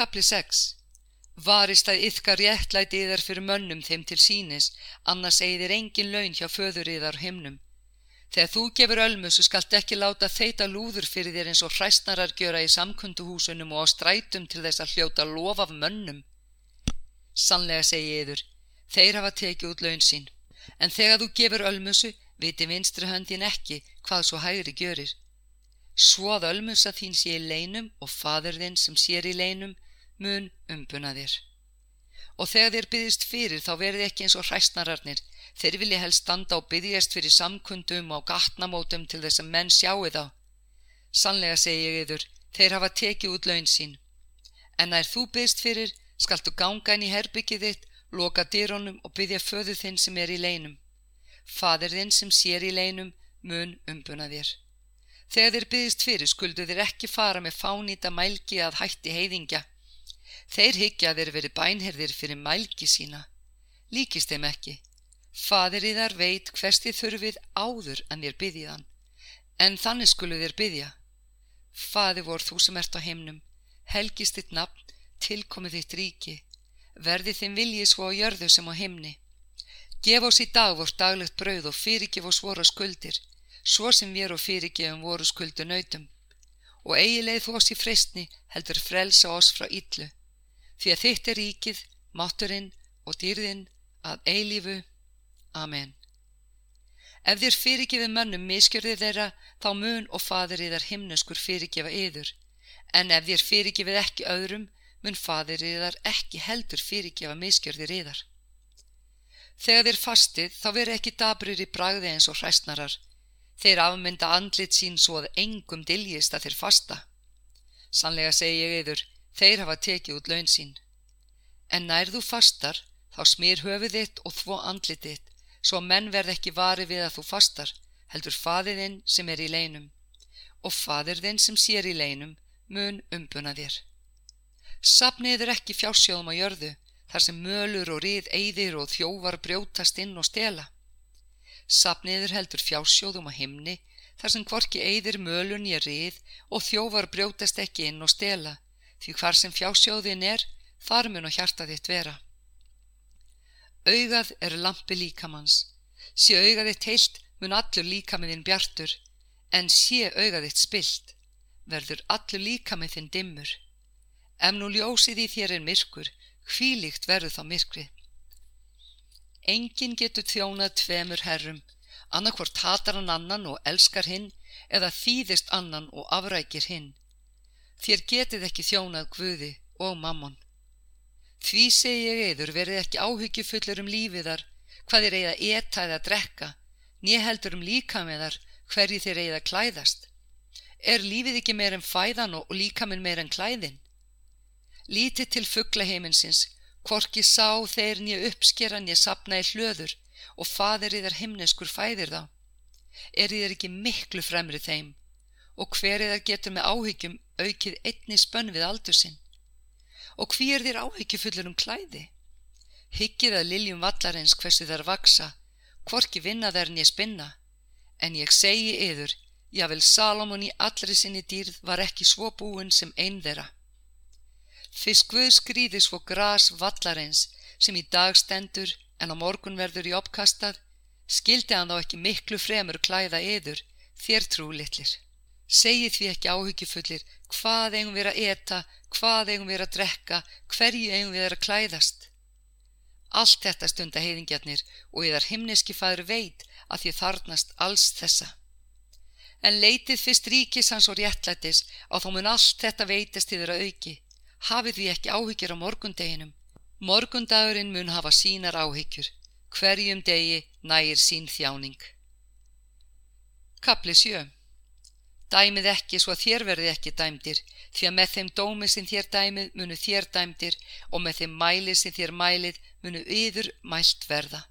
Kapli 6 Varist að yfka réttlæti yðar fyrir mönnum þeim til sínis, annars eigðir engin laun hjá föður yðar himnum. Þegar þú gefur ölmusu skalt ekki láta þeita lúður fyrir þér eins og hræstnarar gjöra í samkunduhúsunum og á strætum til þess að hljóta lof af mönnum. Sannlega segi yður, þeir hafa tekið út laun sín, en þegar þú gefur ölmusu, viti vinstri höndin ekki hvað svo hægri gjörir. Svo að ölmusa þín sé í leinum og fadur þinn sem sér í leinum mun umbuna þér. Og þegar þér byggðist fyrir þá verði ekki eins og hræstnararnir, þeir vilja helst standa og byggjast fyrir samkundum og gatnamótum til þess að menn sjáu þá. Sannlega segi ég yfir, þeir hafa tekið út laun sín. En nær þú byggst fyrir, skaltu ganga inn í herbyggið þitt, loka dýrónum og byggja föðu þinn sem er í leinum. Fadir þinn sem sér í leinum mun umbuna þér. Þegar þér byggðist fyrir skuldu þér ekki fara með fánýta mælgi að hætti heiðingja. Þeir higgja þeir verið bænherðir fyrir mælgi sína. Líkist þeim ekki. Þar veit hvers þið þurfið áður en þér byggðiðan. En þannig skulu þér byggja. Fadir vor þú sem ert á heimnum, helgist þitt nafn, tilkomið þitt ríki. Verði þeim viljið svo á jörðu sem á heimni. Gef oss í dag vort daglegt brauð og fyrirgif oss voru skuldir svo sem við og fyrirgefum voru skuldu nautum og eigilegð þú oss í fristni heldur frelsa oss frá yllu því að þitt er ríkið, mátturinn og dýrðinn að eilífu. Amen. Ef þér fyrirgefið mönnum miskjörðið þeirra þá mun og fadir yðar himnuskur fyrirgefa yður en ef þér fyrirgefið ekki öðrum mun fadir yðar ekki heldur fyrirgefa miskjörðir yðar. Þegar þér fastið þá veri ekki dabrir í bragði eins og hræstnarar Þeir afmynda andlit sín svo að engum diljist að þeir fasta. Sannlega segi ég yfir, þeir hafa tekið út laun sín. En nær þú fastar, þá smýr höfuð þitt og þvó andlit þitt, svo menn verð ekki vari við að þú fastar, heldur faðiðinn sem er í leinum. Og faðirðinn sem sér í leinum mun umbuna þér. Sapniður ekki fjársjóðum á jörðu, þar sem mölur og rið eyðir og þjóvar brjótast inn og stela. Sapniður heldur fjársjóðum á himni þar sem hvorki eyðir mölun ég rið og þjóvar brjótast ekki inn og stela því hvar sem fjársjóðin er þar mun og hjarta þitt vera. Augað er lampi líkamanns. Sé augað þitt heilt mun allur líkamiðin bjartur en sé augað þitt spilt verður allur líkamiðin dimmur. Ef nú ljósið í þér er myrkur, hvílíkt verður þá myrkrið. Engin getur þjónað tveimur herrum, annarkvort hatar hann annan og elskar hinn eða þýðist annan og afrækir hinn. Þér getið ekki þjónað Guði og mammon. Því segi ég eður verið ekki áhyggjufullur um lífiðar, hvað þér eigða etta eða drekka, nýja heldur um líka með þar hverji þér eigða klæðast. Er lífið ekki meir en fæðan og líka minn meir en klæðin? Lítið til fugglaheiminsins, Korki sá þeir nýja uppskera nýja sapna í hlöður og fadir í þær himneskur fæðir þá. Er í þær ekki miklu fremri þeim og hver í þær getur með áhyggjum aukið einni spönn við aldur sinn. Og hví er þér áhyggjufullur um klæði? Hyggið að liljum vallarins hversu þær vaksa, hvorki vinna þær nýja spinna. En ég segi yður, jável Salomon í allri sinni dýrð var ekki svo búin sem einn þeirra. Fyrst Guð skrýði svo gras vallarins sem í dag stendur en á morgun verður í opkastað, skildi hann þá ekki miklu fremur klæða yður, þér trú litlir. Segið því ekki áhyggjufullir hvað eigum við að eta, hvað eigum við að drekka, hverju eigum við að klæðast. Allt þetta stunda heiðingjarnir og yðar himneski fæður veit að því þarnast alls þessa. En leitið fyrst ríkis hans og réttlætis á þá mun allt þetta veitast yfir að auki hafið því ekki áhyggjur á morgundeginum. Morgundagurinn mun hafa sínar áhyggjur, hverjum degi nægir sín þjáning. Kapli 7 Dæmið ekki svo að þér verði ekki dæmdir, því að með þeim dómi sem þér dæmið munu þér dæmdir og með þeim mælið sem þér mælið munu yður mælt verða.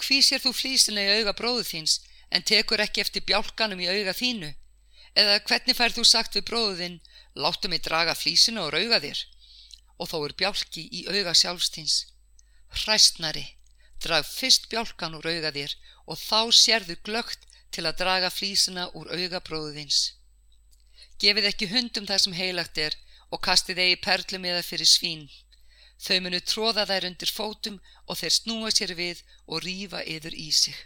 Hví sér þú flísinlega í auga bróðu þíns en tekur ekki eftir bjálkanum í auga þínu? Eða hvernig fær þú sagt við bróðinn Láttu mig draga flísinu og rauga þér. Og þó er bjálki í auga sjálfstins. Hræstnari, drag fyrst bjálkan úr auga þér og þá sérðu glögt til að draga flísina úr auga bróðins. Gefið ekki hundum það sem heilagt er og kastið eigi perlum eða fyrir svín. Þau munu tróða þær undir fótum og þeir snúa sér við og rýfa yður í sig.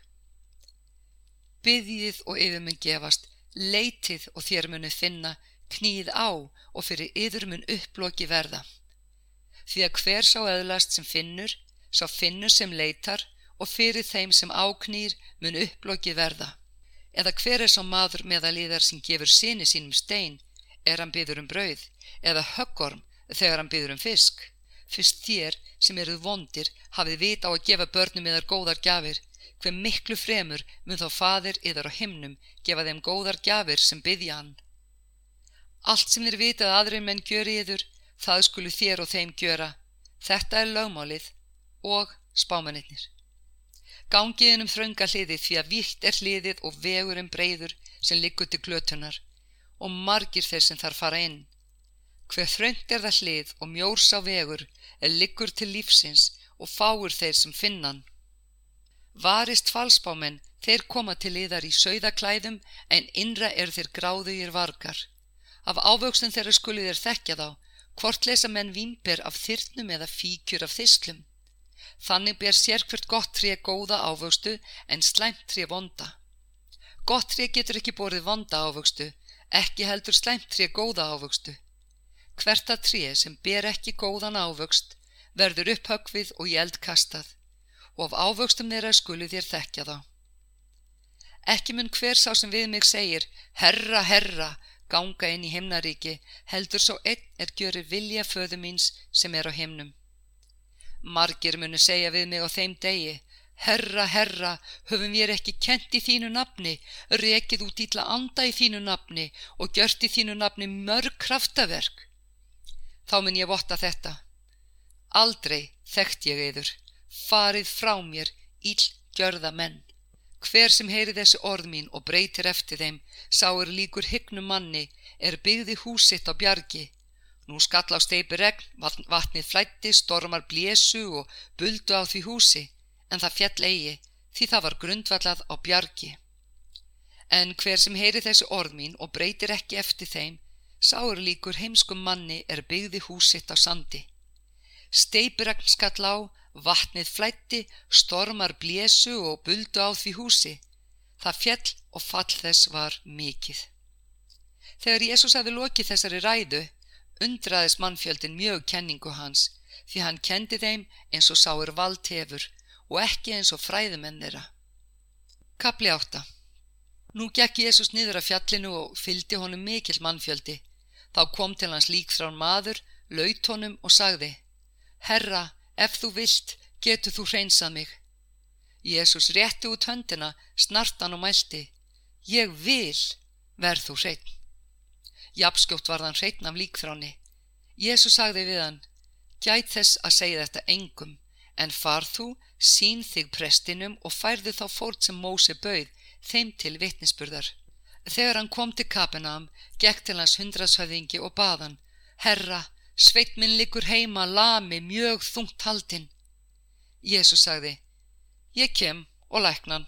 Byðið og yfir mun gefast, leitið og þér munu finna, knýð á og fyrir yður mun upploki verða. Því að hver sá öðlast sem finnur, sá finnur sem leitar og fyrir þeim sem áknýr mun upploki verða. Eða hver er sá maður meðalíðar sem gefur síni sínum stein, er hann byður um brauð, eða höggorm þegar hann byður um fisk. Fyrst þér sem eruð vondir hafið vita á að gefa börnum eðar góðar gafir, hver miklu fremur mun þá fadir yðar á himnum gefa þeim góðar gafir sem byðja hann. Allt sem þér vitað aðrir menn gjöri yður, það skulu þér og þeim gjöra. Þetta er lögmálið og spámennir. Gangiðin um þrönga hliðið því að víkt er hliðið og vegurinn breyður sem liggur til glötunar og margir þeir sem þar fara inn. Hver þröngt er það hlið og mjórs á vegur er liggur til lífsins og fáur þeir sem finnan. Varist falsbámenn, þeir koma til yðar í sögðaklæðum en innra er þeir gráðugir vargar. Af ávöxtum þeirra skuli þér þekkja þá, hvort lesa menn vínber af þyrnum eða fíkjur af þyslum. Þannig ber sérkvört gott tré góða ávöxtu en slæmt tré vonda. Gott tré getur ekki borðið vonda ávöxtu, ekki heldur slæmt tré góða ávöxtu. Hverta tré sem ber ekki góðan ávöxt verður upphögfið og í eld kastað og af ávöxtum þeirra skuli þér þekkja þá. Ekki mun hver sá sem við mig segir, herra, herra, ganga inn í himnaríki heldur svo einn er gjörir vilja föðu míns sem er á himnum. Margir munu segja við mig á þeim degi, Herra, herra, höfum við ekki kent í þínu nafni, rekið út ítla anda í þínu nafni og gjört í þínu nafni mörg kraftaverk. Þá mun ég votta þetta. Aldrei þekkt ég eður, farið frá mér íll gjörða menn. Hver sem heyri þessi orð mín og breytir eftir þeim, sá er líkur hygnum manni, er byggði húsitt á bjargi. Nú skall á steipi regn, vatnið flætti, stormar blésu og buldu á því húsi, en það fjall eigi, því það var grundvallað á bjargi. En hver sem heyri þessi orð mín og breytir ekki eftir þeim, sá er líkur heimskum manni, er byggði húsitt á sandi. Steipi regn skall á, Vatnið flætti, stormar blésu og buldu á því húsi. Það fjell og fall þess var mikið. Þegar Jésús hafi lokið þessari ræðu, undraðis mannfjöldin mjög kenningu hans, því hann kendi þeim eins og sáur vald hefur og ekki eins og fræðumenn þeirra. Kapli átta Nú gekk Jésús niður af fjallinu og fyldi honum mikill mannfjöldi. Þá kom til hans líkþrán maður, laut honum og sagði, Herra, Ef þú vilt, getur þú hreinsað mig. Jésús rétti út höndina, snartan og mælti. Ég vil, verð þú hreitn. Japskjótt var hann hreitn af líkþráni. Jésús sagði við hann, gæt þess að segja þetta engum, en far þú, sín þig prestinum og færðu þá fórt sem Móse bauð, þeim til vittnisspurðar. Þegar hann kom til Kapenam, gekk til hans hundrashöfðingi og baðan, Herra, Sveit minn likur heima lami mjög þungt haldinn. Jésús sagði, ég kem og læknan.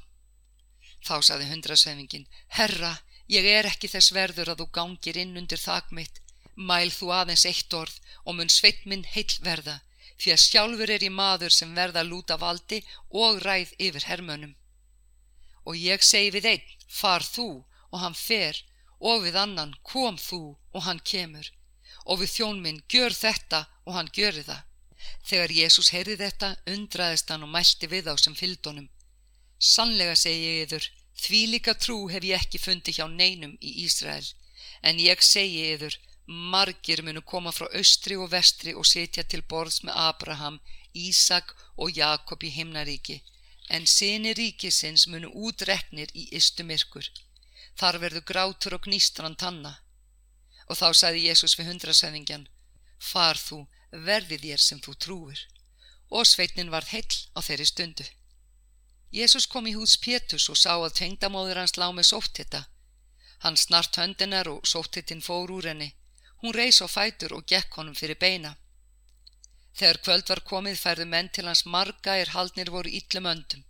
Þá sagði hundrasefingin, herra, ég er ekki þess verður að þú gangir inn undir þak mitt. Mæl þú aðeins eitt orð og mun sveit minn heil verða, því að sjálfur er ég maður sem verða lúta valdi og ræð yfir hermönum. Og ég segi við einn, far þú, og hann fer, og við annan, kom þú, og hann kemur og við þjón minn gjör þetta og hann gjöri það. Þegar Jésús heyrði þetta undraðist hann og mælti við á sem fyldunum. Sannlega segi ég yður, því líka trú hef ég ekki fundi hjá neinum í Ísrael, en ég segi yður, margir munu koma frá austri og vestri og setja til borðs með Abraham, Ísak og Jakob í himnaríki, en sinni ríkisins munu útreknir í ystumirkur. Þar verður grátur og gnýstran tanna. Og þá saði Jésús við hundrasæðingjan, far þú, verði þér sem þú trúir. Og sveitnin varð heill á þeirri stundu. Jésús kom í hús Pétus og sá að tengdamóður hans lág með sóttita. Hann snart höndinar og sóttitinn fór úr henni. Hún reys á fætur og gekk honum fyrir beina. Þegar kvöld var komið færðu menn til hans marga er haldnir voru yllum öndum.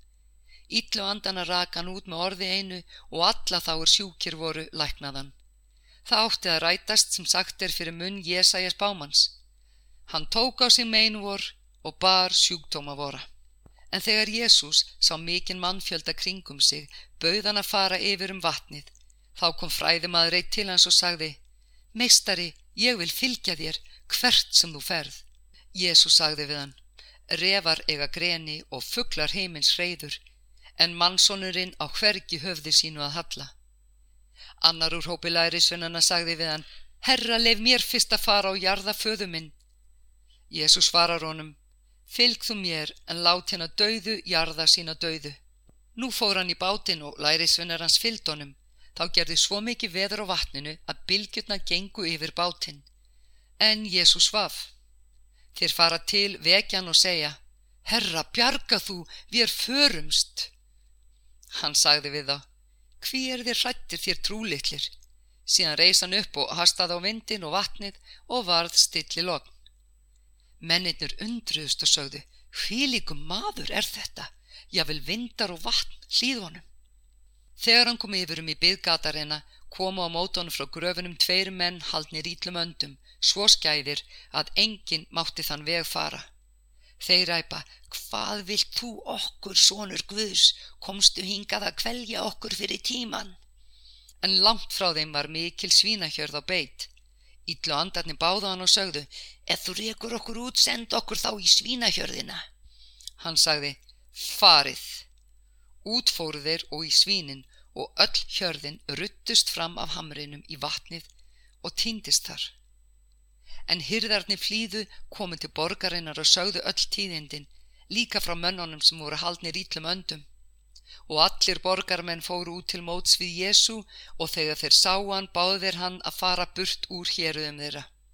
Yllu andana rakan út með orði einu og alla þá er sjúkir voru læknaðan. Það átti að rætast sem sagt er fyrir munn Jésæjas bámans. Hann tók á sig meinvor og bar sjúkdóma vora. En þegar Jésús sá mikinn mannfjölda kringum sig, bauð hann að fara yfir um vatnið. Þá kom fræðimaður eitt til hans og sagði, Meistari, ég vil fylgja þér, hvert sem þú ferð. Jésús sagði við hann, refar eiga greni og fugglar heimins hreyður, en mannsonurinn á hvergi höfði sínu að halla. Annar úr hópi lærisvennana sagði við hann, Herra, leif mér fyrst að fara á jarða föðu minn. Jésús svarar honum, Fylg þú mér en lát hérna dauðu jarða sína dauðu. Nú fór hann í bátinn og lærisvinnar hans fylgdónum. Þá gerði svo mikið veður á vatninu að bylgjurna gengu yfir bátinn. En Jésús svaf. Þeir fara til vekjan og segja, Herra, bjarga þú, við er förumst. Hann sagði við þá, hví er þér hrættir þér trúlittlir? Síðan reys hann upp og hastaði á vindin og vatnið og varð stilli logn. Mennirnir undruðust og sögðu, hvílikum maður er þetta, jável vindar og vatn hlýðvonum. Þegar hann kom yfir um í bygggatarina, komu á mótónu frá gröfunum tveir menn haldnir ítlum öndum, svo skæðir að enginn mátti þann veg fara. Þeir ræpa, hvað vilt þú okkur, sonur Guðs, komstu hingað að kvelja okkur fyrir tíman? En langt frá þeim var mikil svínahjörð á beitt. Ítlu andarni báða hann og sögðu, ef þú rekur okkur út, send okkur þá í svínahjörðina. Hann sagði, farið. Út fóru þeir og í svínin og öll hjörðin ruttust fram af hamrinum í vatnið og týndist þar. En hyrðarni flýðu komið til borgarinnar og sögðu öll tíðindin, líka frá mönnunum sem voru haldnir ítlum öndum og allir borgarmenn fóru út til móts við Jésu og þegar þeir sá hann báðu þeir hann að fara burt úr héruðum þeirra.